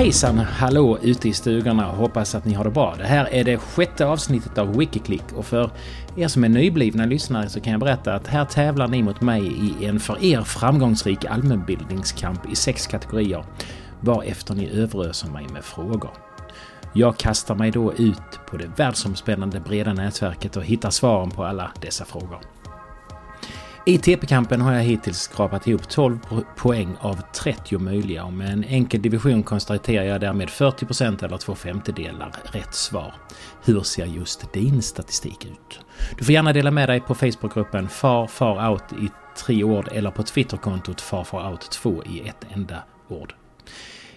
Hejsan hallå ute i stugorna hoppas att ni har det bra. Det här är det sjätte avsnittet av Wikiklick och för er som är nyblivna lyssnare så kan jag berätta att här tävlar ni mot mig i en för er framgångsrik allmänbildningskamp i sex kategorier varefter ni överöser mig med frågor. Jag kastar mig då ut på det världsomspännande breda nätverket och hittar svaren på alla dessa frågor. I TP-kampen har jag hittills skrapat ihop 12 poäng av 30 möjliga och med en enkel division konstaterar jag därmed 40% eller två femtedelar rätt svar. Hur ser just din statistik ut? Du får gärna dela med dig på Facebookgruppen Far Far Out i tre ord eller på Twitterkontot Far Far Out 2 i ett enda ord.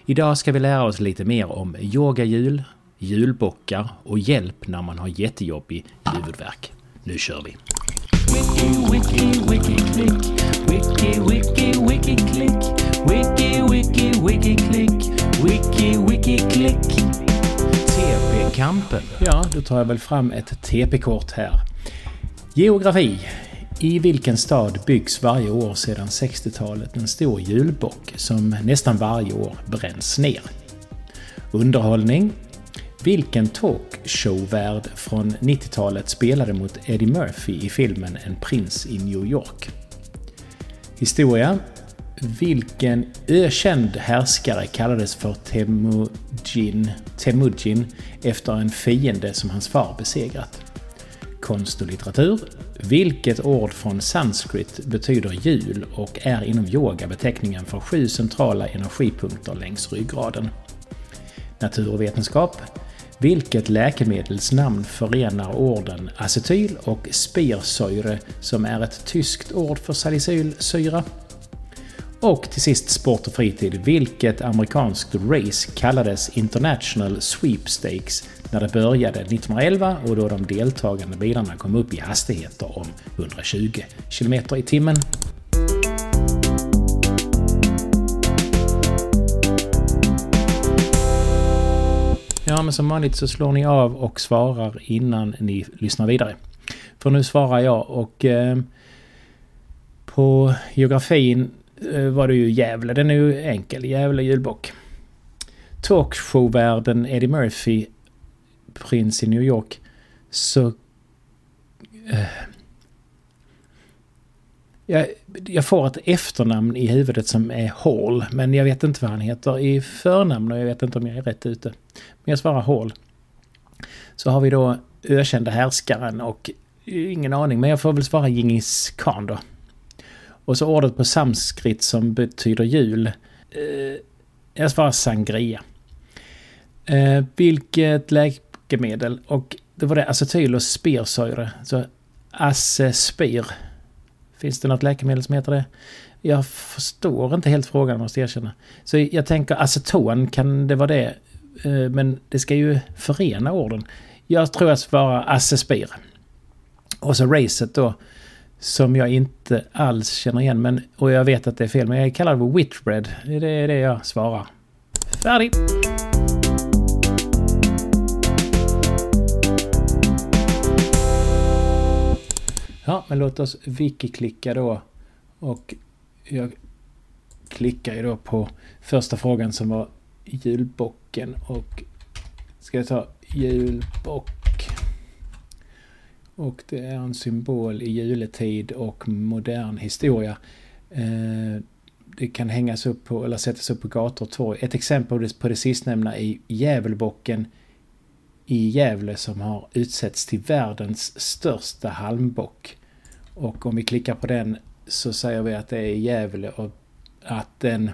Idag ska vi lära oss lite mer om yogahjul, julbockar och hjälp när man har jättejobbig huvudvärk. Nu kör vi! Wiki, wiki, wiki, klick. Wiki, wiki, wiki, klick. Wiki, wiki, wiki, klick. Wiki, wiki, klick. TP-kampen. Ja, då tar jag väl fram ett TP-kort här. Geografi. I vilken stad byggs varje år sedan 60-talet en stor julbock som nästan varje år bränns ner? Underhållning. Vilken talkshowvärd från 90-talet spelade mot Eddie Murphy i filmen En prins i New York? Historia. Vilken ökänd härskare kallades för Temujin, Temujin efter en fiende som hans far besegrat? Konst och litteratur. Vilket ord från sanskrit betyder jul och är inom yoga beteckningen för sju centrala energipunkter längs ryggraden? Naturvetenskap. Vilket läkemedelsnamn förenar orden acetyl och spirsyre som är ett tyskt ord för salicylsyra? Och till sist sport och fritid. Vilket amerikanskt race kallades International Sweepstakes när det började 1911 och då de deltagande bilarna kom upp i hastigheter om 120 km i timmen? Men som vanligt så slår ni av och svarar innan ni lyssnar vidare. För nu svarar jag och eh, på geografin eh, var det ju Gävle. Den är ju enkel. Gävle julbock. Talkshowvärlden Eddie Murphy, prins i New York. Så... Eh, jag, jag, får ett efternamn i huvudet som är Hall, men jag vet inte vad han heter i förnamn och jag vet inte om jag är rätt ute. Men jag svarar Hall. Så har vi då ökända härskaren och ingen aning, men jag får väl svara Djingis khan då. Och så ordet på samskrit som betyder jul. Eh, jag svarar sangria. Eh, vilket läkemedel? Och det var det acetyl och spirsyre. Så acespir. Finns det något läkemedel som heter det? Jag förstår inte helt frågan måste jag erkänna. Så jag tänker aceton, kan det vara det? Eh, men det ska ju förena orden. Jag tror jag svarar Spir. Och så racet då. Som jag inte alls känner igen. Men, och jag vet att det är fel. Men jag kallar det för whitbread. Det är det jag svarar. Färdig! Ja, men låt oss wiki-klicka då. Och jag klickar ju då på första frågan som var julbock julbocken och ska jag ta julbock. Och det är en symbol i juletid och modern historia. Eh, det kan hängas upp på eller sättas upp på gator och torg. Ett exempel på det sistnämnda är Djävulbocken i Gävle som har utsetts till världens största halmbock. Och om vi klickar på den så säger vi att det är Gävle och att den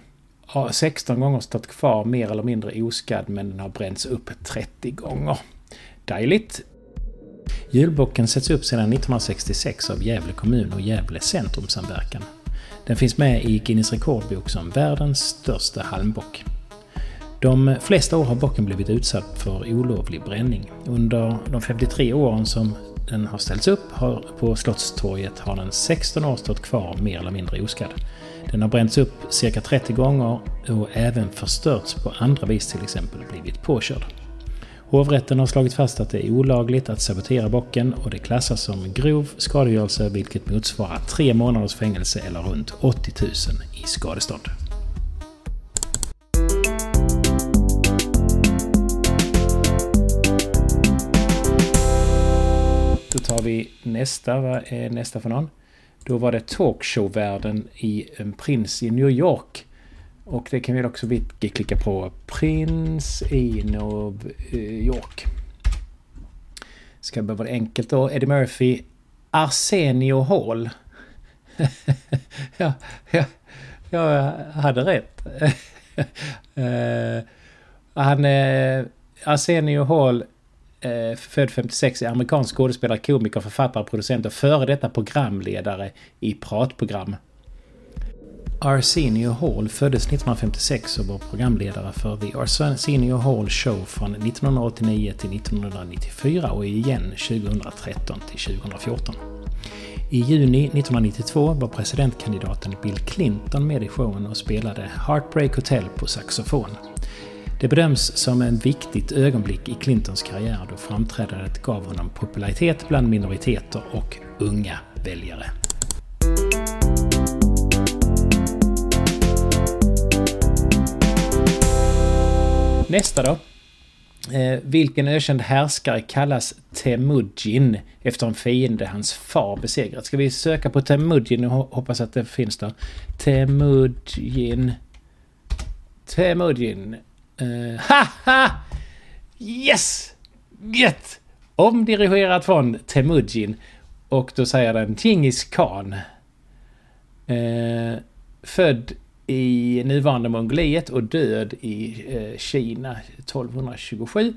har 16 gånger stått kvar mer eller mindre oskadd men den har bränts upp 30 gånger. Dejligt! Julbocken sätts upp sedan 1966 av Gävle kommun och Gävle centrumsamverkan. Den finns med i Guinness rekordbok som världens största halmbock. De flesta år har bocken blivit utsatt för olovlig bränning. Under de 53 åren som den har ställts upp på Slottstorget har den 16 år stått kvar mer eller mindre oskadd. Den har bränts upp cirka 30 gånger och även förstörts på andra vis, till exempel blivit påkörd. Hovrätten har slagit fast att det är olagligt att sabotera bocken och det klassas som grov skadegörelse vilket motsvarar tre månaders fängelse eller runt 80 000 i skadestånd. Då tar vi nästa. Vad är nästa för någon? Då var det talkshowvärlden i eh, En prins i New York. Och det kan vi också klicka på. Prins i New eh, York. Ska det vara enkelt då. Eddie Murphy. Arsenio Hall. ja, ja, jag hade rätt. uh, han... Uh, Arsenio Hall eh, född 56, är amerikansk skådespelare, komiker, författare, producent och före detta programledare i pratprogram. Arsenio Hall föddes 1956 och var programledare för The Arsenio Hall Show från 1989 till 1994 och igen 2013 till 2014. I juni 1992 var presidentkandidaten Bill Clinton med i showen och spelade Heartbreak Hotel på saxofon. Det bedöms som ett viktigt ögonblick i Clintons karriär då framträdandet gav honom popularitet bland minoriteter och unga väljare. Nästa då. Eh, vilken ökänd härskare kallas Temujin efter en fiende hans far besegrat? Ska vi söka på Temujin och hoppas att det finns där? Temujin. Temujin. Eh, uh, haha! Yes! Gött! Omdirigerat från Temujin. Och då säger den Genghis Khan. Uh, född i nuvarande Mongoliet och död i uh, Kina 1227.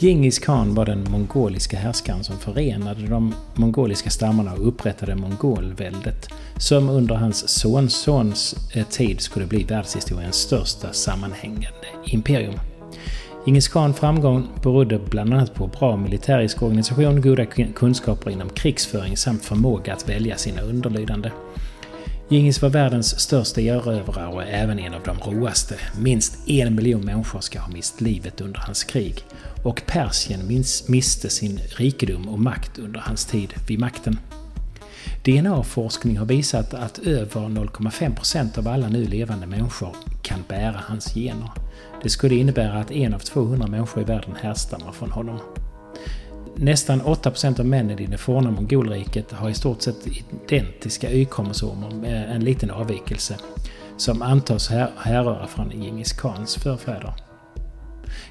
Genghis Khan var den mongoliska härskaren som förenade de mongoliska stammarna och upprättade mongolväldet, som under hans sonsons eh, tid skulle bli världshistoriens största sammanhängande imperium. Genghis Khans framgång berodde bland annat på bra militärisk organisation, goda kunskaper inom krigsföring samt förmåga att välja sina underlydande. Gingis var världens största erövrare och även en av de roaste. Minst en miljon människor ska ha mist livet under hans krig. Och Persien miste sin rikedom och makt under hans tid vid makten. DNA-forskning har visat att över 0,5% av alla nu levande människor kan bära hans gener. Det skulle innebära att en av 200 människor i världen härstammar från honom. Nästan 8% av männen i det forna Mongolriket har i stort sett identiska Y-kromosomer med en liten avvikelse som antas härröra från Djingis Khans förfäder.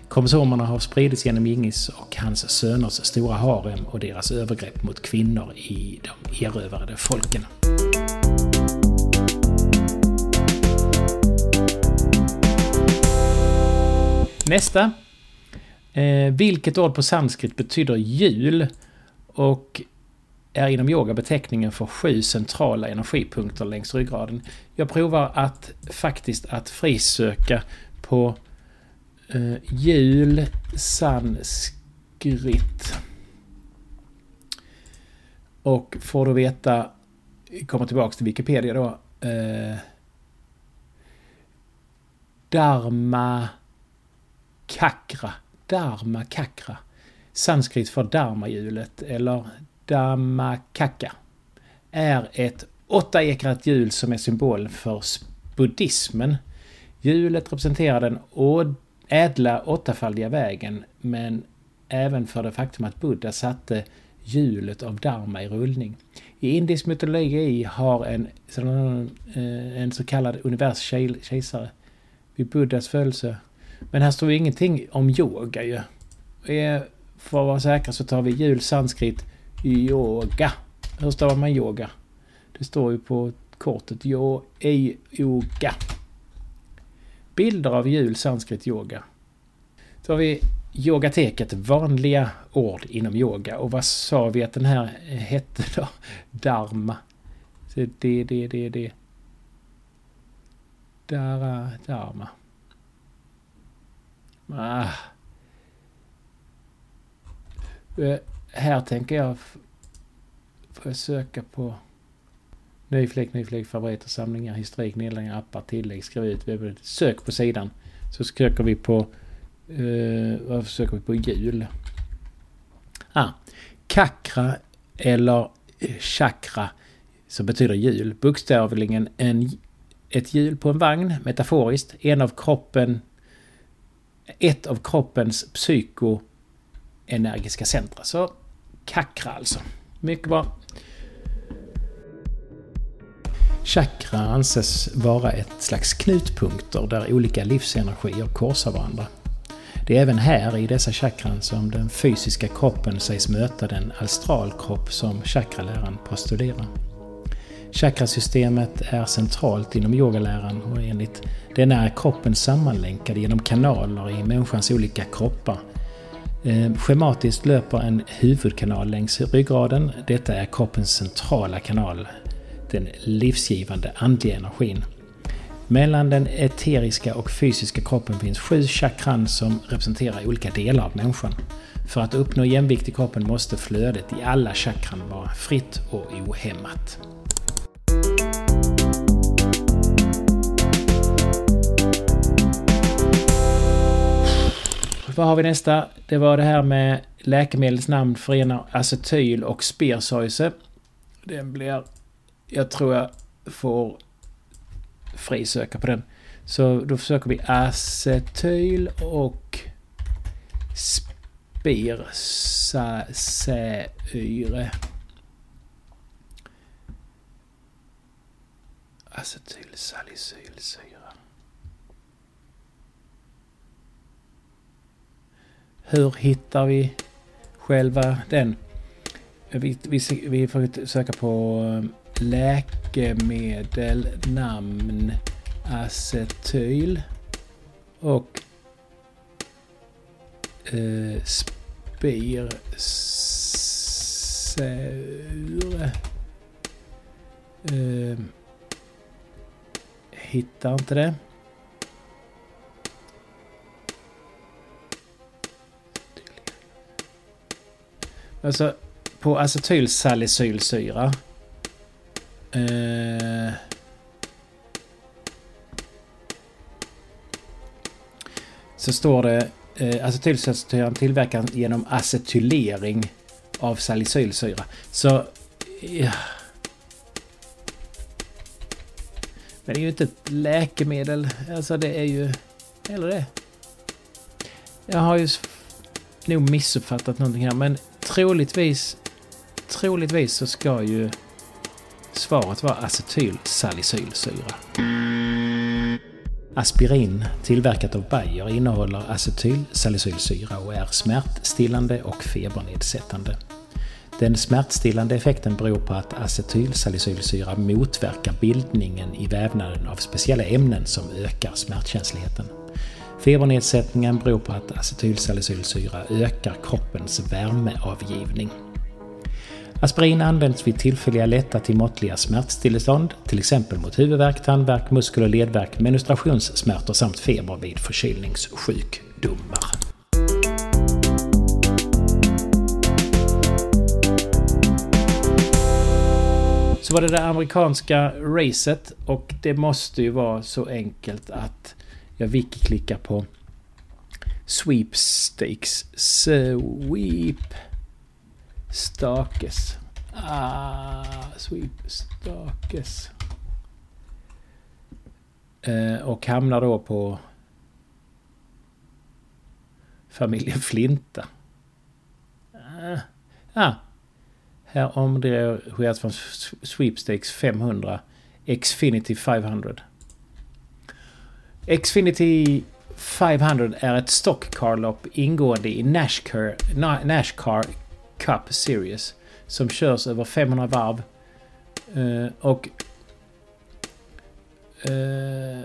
Kromosomerna har spridits genom Djingis och hans söners stora harem och deras övergrepp mot kvinnor i de erövrade folken. Nästa Eh, vilket ord på sanskrit betyder jul? Och är inom yoga beteckningen för sju centrala energipunkter längs ryggraden. Jag provar att faktiskt att frisöka på eh, jul sanskrit. Och får då veta, kommer tillbaks till Wikipedia då, eh, Dharma Kakra Dharma Kakra. Sanskrit för dharmahjulet eller Dhammakaka. Är ett åttaekrat hjul som är symbol för buddhismen. Hjulet representerar den ädla åttafaldiga vägen men även för det faktum att Buddha satte hjulet av Dharma i rullning. I indisk mytologi har en, eh, en så kallad universkejsare vid Buddhas födelse men här står ju ingenting om yoga ju. Eh, för att vara säkra så tar vi jul sanskrit yoga. Hur stavar man yoga? Det står ju på kortet yo, i yoga. Bilder av jul sanskrit yoga. Så har vi yogateket, vanliga ord inom yoga. Och vad sa vi att den här hette då? Dharma. Så det, det, det, det. Dara, dharma. Ah. Eh, här tänker jag... Får jag söka på... Ny fläck, ny fläck, favoriter, samlingar, historik, nedladdningar, appar, tillägg, skriv ut, sök på sidan. Så söker vi på... Uh, vad söker vi på? Jul. Ah, kakra eller eh, chakra som betyder hjul. Bokstavligen en, ett hjul på en vagn, metaforiskt. En av kroppen ett av kroppens psykoenergiska centra. Så Kakra alltså. Mycket bra. Chakra anses vara ett slags knutpunkter där olika livsenergier korsar varandra. Det är även här i dessa chakran som den fysiska kroppen sägs möta den astralkropp som chakraläran postulerar. Chakrasystemet är centralt inom yogaläran och enligt den är kroppen sammanlänkad genom kanaler i människans olika kroppar. Eh, schematiskt löper en huvudkanal längs ryggraden. Detta är kroppens centrala kanal, den livsgivande andliga energin. Mellan den eteriska och fysiska kroppen finns sju chakran som representerar olika delar av människan. För att uppnå jämvikt i kroppen måste flödet i alla chakran vara fritt och ohämmat. Vad har vi nästa? Det var det här med läkemedelsnamn förenar acetyl och spirsojse. Den blir... Jag tror jag får frisöka på den. Så då försöker vi acetyl och spirsasyre. Acetylsalicylsyra. Hur hittar vi själva den? Vi, vi, vi får söka på eh, läkemedel, namn, acetyl och eh, spirsure. Eh, hittar inte det. Alltså på acetylsalicylsyra Eh, så står det eh, acetylsalicylsyran tillverkas genom acetylering av salicylsyra. Så... Ja. Men det är ju inte ett läkemedel. Alltså det är ju... Eller det. Jag har ju nog missuppfattat någonting här men troligtvis... Troligtvis så ska ju Svaret vara acetylsalicylsyra. Aspirin, tillverkat av Bayer, innehåller acetylsalicylsyra och är smärtstillande och febernedsättande. Den smärtstillande effekten beror på att acetylsalicylsyra motverkar bildningen i vävnaden av speciella ämnen som ökar smärtkänsligheten. Febernedsättningen beror på att acetylsalicylsyra ökar kroppens värmeavgivning. Aspirin används vid tillfälliga lätta till måttliga smärtstillestånd, till exempel mot huvudvärk, tandvärk, muskel och ledvärk, menstruationssmärtor samt feber vid förkylningssjukdomar. Så var det det amerikanska racet och det måste ju vara så enkelt att jag wiki-klickar på sweepstakes. Sweep Stakes. Ah, sweep Stakes. Eh, och hamnar då på familjen Flinta. Ah, eh, ah. Här omdirigeras från Sweepstakes 500 Xfinity 500. Xfinity 500 är ett stockcarlopp ingående i Nashcar, Nashcar Cup Series. Som körs över 500 varv. Uh, och... Uh,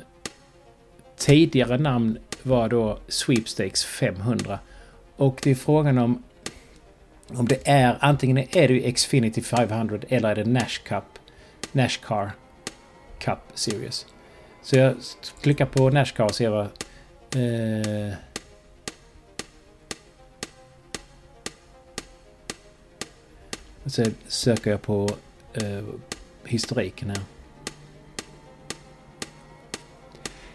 tidigare namn var då Sweepstakes 500. Och det är frågan om... Om det är antingen är det Xfinity 500 eller är det Nash Cup. Nashcar Cup Series. Så jag klickar på Nashcar och ser vad... Eh, Så söker jag på eh, historiken här.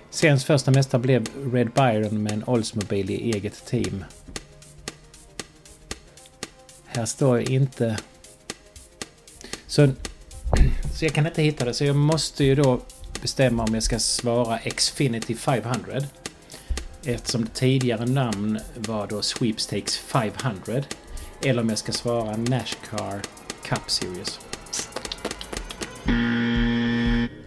Sens första mästare blev Red Byron med en Oldsmobile i eget team. Här står inte... Så, så jag kan inte hitta det, så jag måste ju då bestämma om jag ska svara Xfinity 500. Eftersom det tidigare namn var då Sweepstakes 500. eller om jag ska svara Nashcar Cup Series.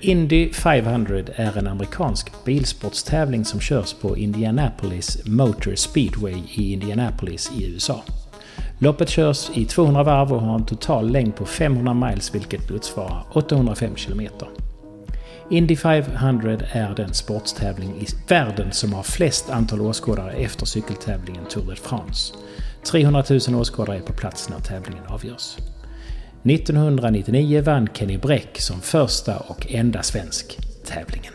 Indy 500 är en amerikansk bilsportstävling som körs på Indianapolis Motor Speedway i Indianapolis i USA. Loppet körs i 200 varv och har en total längd på 500 miles vilket motsvarar 805 kilometer. Indy 500 är den sportstävling i världen som har flest antal åskådare efter cykeltävlingen Tour de France. 300 000 åskådare är på plats när tävlingen avgörs. 1999 vann Kenny Bräck som första och enda svensk tävlingen.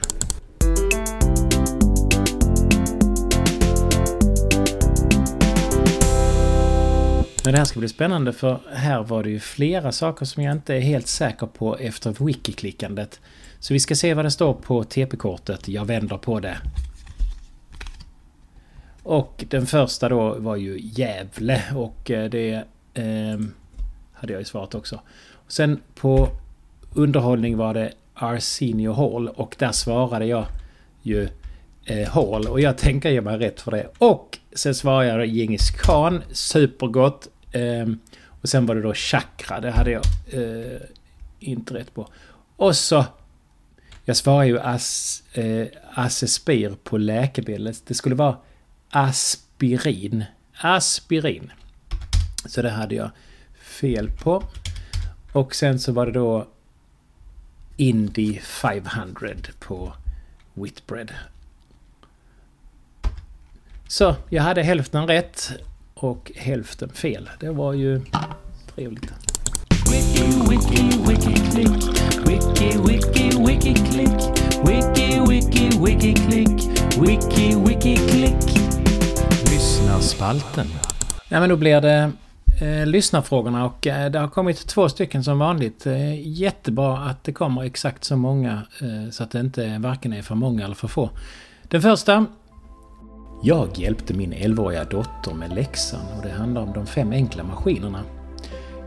Men det här ska bli spännande för här var det ju flera saker som jag inte är helt säker på efter wiki-klickandet. Så vi ska se vad det står på TP-kortet. Jag vänder på det. Och den första då var ju Gävle och eh, det eh, hade jag ju svarat också. Sen på underhållning var det Arsenio Hall och där svarade jag ju eh, Hall och jag tänker ge mig rätt för det. Och sen svarade jag Djingis Khan, supergott. Eh, och sen var det då Chakra, det hade jag eh, inte rätt på. Och så jag svarar ju as, eh, Asespir på läkemedlet. Det skulle vara aspirin. Aspirin. Så det hade jag fel på. Och sen så var det då Indy 500 på Whitbread. Så jag hade hälften rätt och hälften fel. Det var ju trevligt. Lyssnarspalten. Ja, men då blir det eh, lyssnarfrågorna och eh, det har kommit två stycken som vanligt. Eh, jättebra att det kommer exakt så många eh, så att det inte varken är för många eller för få. Den första. Jag hjälpte min 11-åriga dotter med läxan och det handlar om de fem enkla maskinerna.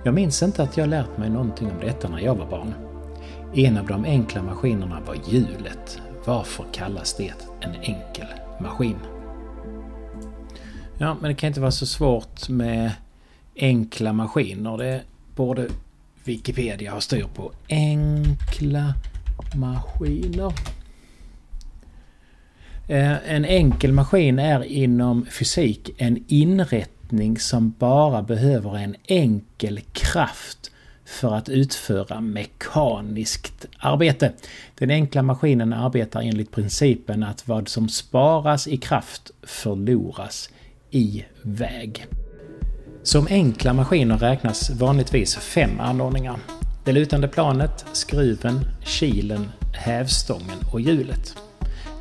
Jag minns inte att jag lärt mig någonting om detta när jag var barn. En av de enkla maskinerna var hjulet. Varför kallas det en enkel maskin? Ja, men det kan inte vara så svårt med enkla maskiner. Det borde Wikipedia ha styr på. Enkla maskiner. Eh, en enkel maskin är inom fysik en inrättning som bara behöver en enkel kraft för att utföra mekaniskt arbete. Den enkla maskinen arbetar enligt principen att vad som sparas i kraft förloras i väg. Som enkla maskiner räknas vanligtvis fem anordningar. Det lutande planet, skruven, kilen, hävstången och hjulet.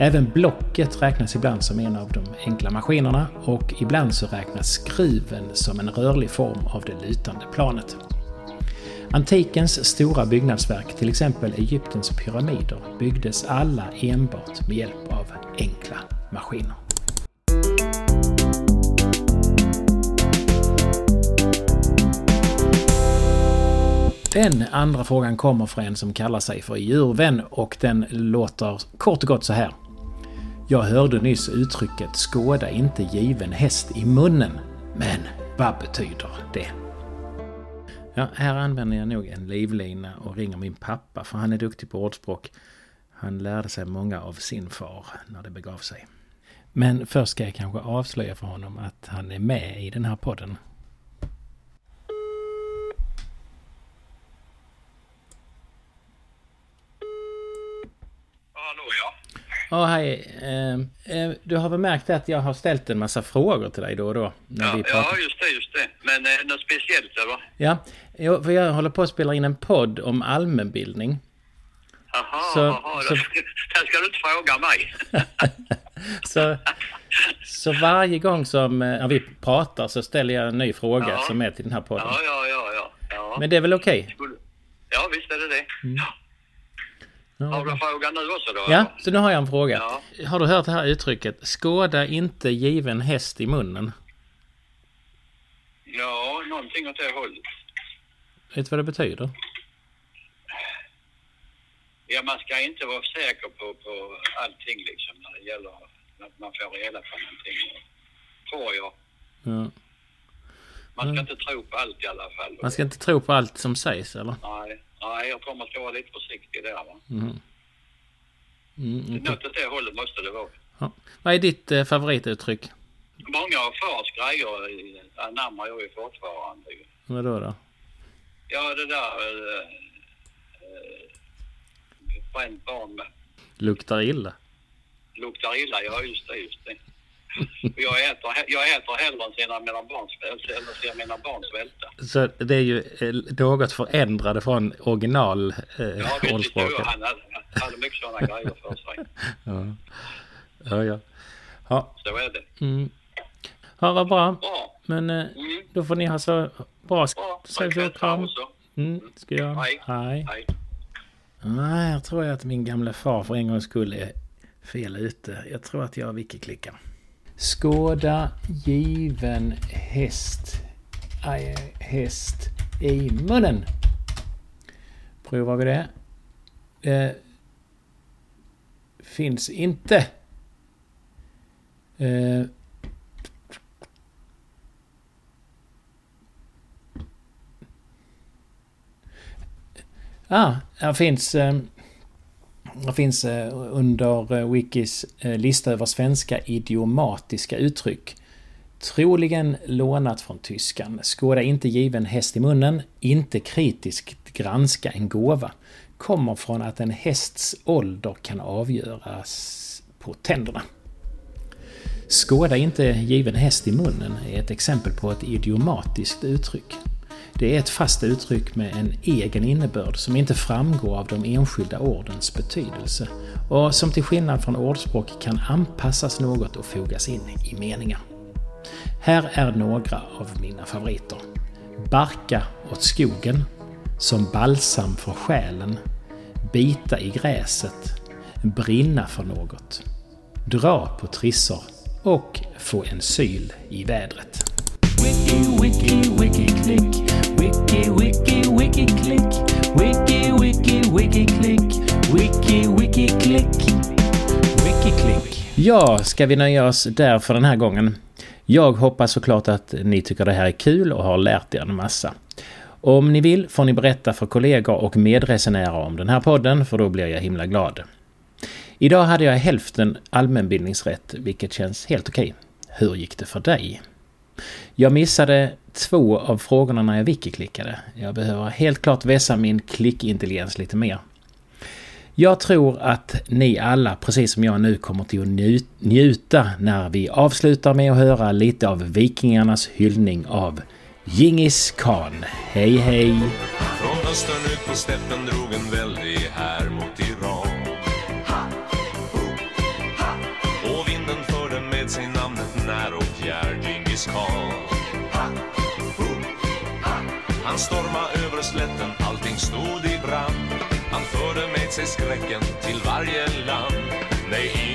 Även blocket räknas ibland som en av de enkla maskinerna och ibland så räknas skruven som en rörlig form av det lutande planet. Antikens stora byggnadsverk, till exempel Egyptens pyramider, byggdes alla enbart med hjälp av enkla maskiner. Den andra frågan kommer från en som kallar sig för djurvän och den låter kort och gott så här. Jag hörde nyss uttrycket skåda inte given häst i munnen. Men vad betyder det? Ja, här använder jag nog en livlina och ringer min pappa för han är duktig på ordspråk. Han lärde sig många av sin far när det begav sig. Men först ska jag kanske avslöja för honom att han är med i den här podden. Ja, hej. Eh, eh, du har väl märkt att jag har ställt en massa frågor till dig då och då? När ja, ja, just det, just det. Men eh, något speciellt eller? Ja, för jag håller på att spela in en podd om allmänbildning. Jaha, så, jaha. Så... Där ska du inte fråga mig. så, så varje gång som eh, vi pratar så ställer jag en ny fråga ja. som är till den här podden. Ja, ja, ja. ja, ja. Men det är väl okej? Okay? Ja, visst är det det. Mm. Har du en fråga nu också då? Ja, så nu har jag en fråga. Ja. Har du hört det här uttrycket? Skåda inte given häst i munnen. Ja, någonting åt det hållet. Vet du vad det betyder? Ja, man ska inte vara säker på, på allting liksom när det gäller att man får reda på någonting. Tror jag. Ja. Man ska inte tro på allt i alla fall. Man ska inte tro på allt som sägs, eller? Nej, nej, jag tror man ska vara lite försiktig där. Va? Mm. Mm, okej. Något åt det hållet måste det vara. ja. Vad är ditt eh, favorituttryck? Många av fars grejer anammar jag ju fortfarande. ju. Vadå då? Ja, det där... Eh, eh, bränt barn med. Luktar illa? Luktar illa, ja just det, just det. Jag äter, he- jag äter hellre än ser mina barn ser mina barn svälta. Så det är ju eh, något förändrade från original eh, Ja, visst. Han hade, hade mycket sådana grejer för sig. Ja. ja, ja. Ja, Så är det. mm. ja vad bra. Bra. Men eh, Mm. då får ni ha så bra. Så. Mm, ska jag. Hej. Hej. Hej. Nej, jag tror att min gamla far för en gångs skull är fel ute. Jag tror att jag wiki-klickar. Skåda given häst. äh, häst i munnen. Provar vi det. Eh, finns inte. Eh, ah, här finns... Um, det finns eh, under eh, Wikis eh, lista över svenska idiomatiska uttryck. Troligen lånat från tyskan. Skåda inte given häst i munnen. Inte kritiskt granska en gåva. Kommer från att en hästs ålder kan avgöras på tänderna. Skåda inte given häst i munnen är ett exempel på ett idiomatiskt uttryck. Det är ett fast uttryck med en egen innebörd som inte framgår av de enskilda ordens betydelse och som till skillnad från ordspråk kan anpassas något och fogas in i meningar. Här är några av mina favoriter. Barka åt skogen, som balsam för själen, bita i gräset, brinna för något, dra på trissor och få en syl i vädret. Wiki, wiki, wiki. Wiki, wiki, wiki, klick. Wiki, wiki, wiki, klick. Wiki, wiki, klick. Wiki, klick. Ja, ska vi nöja oss där för den här gången? Jag hoppas såklart att ni tycker det här är kul och har lärt er en massa. Om ni vill får ni berätta för kollegor och medresenärer om den här podden, för då blir jag himla glad. Idag hade jag hälften allmänbildningsrätt, vilket känns helt okej. Hur gick det för dig? Jag missade två av frågorna när jag wiki-klickade. Jag behöver helt klart vässa min klickintelligens lite mer. Jag tror att ni alla, precis som jag nu, kommer till att njuta när vi avslutar med att höra lite av vikingarnas hyllning av Djingis khan. Hej hej! Från östern ut på steppen drog en väldig här Han storma' över slätten, allting stod i brand. Han förde med sig skräcken till varje land. Nej,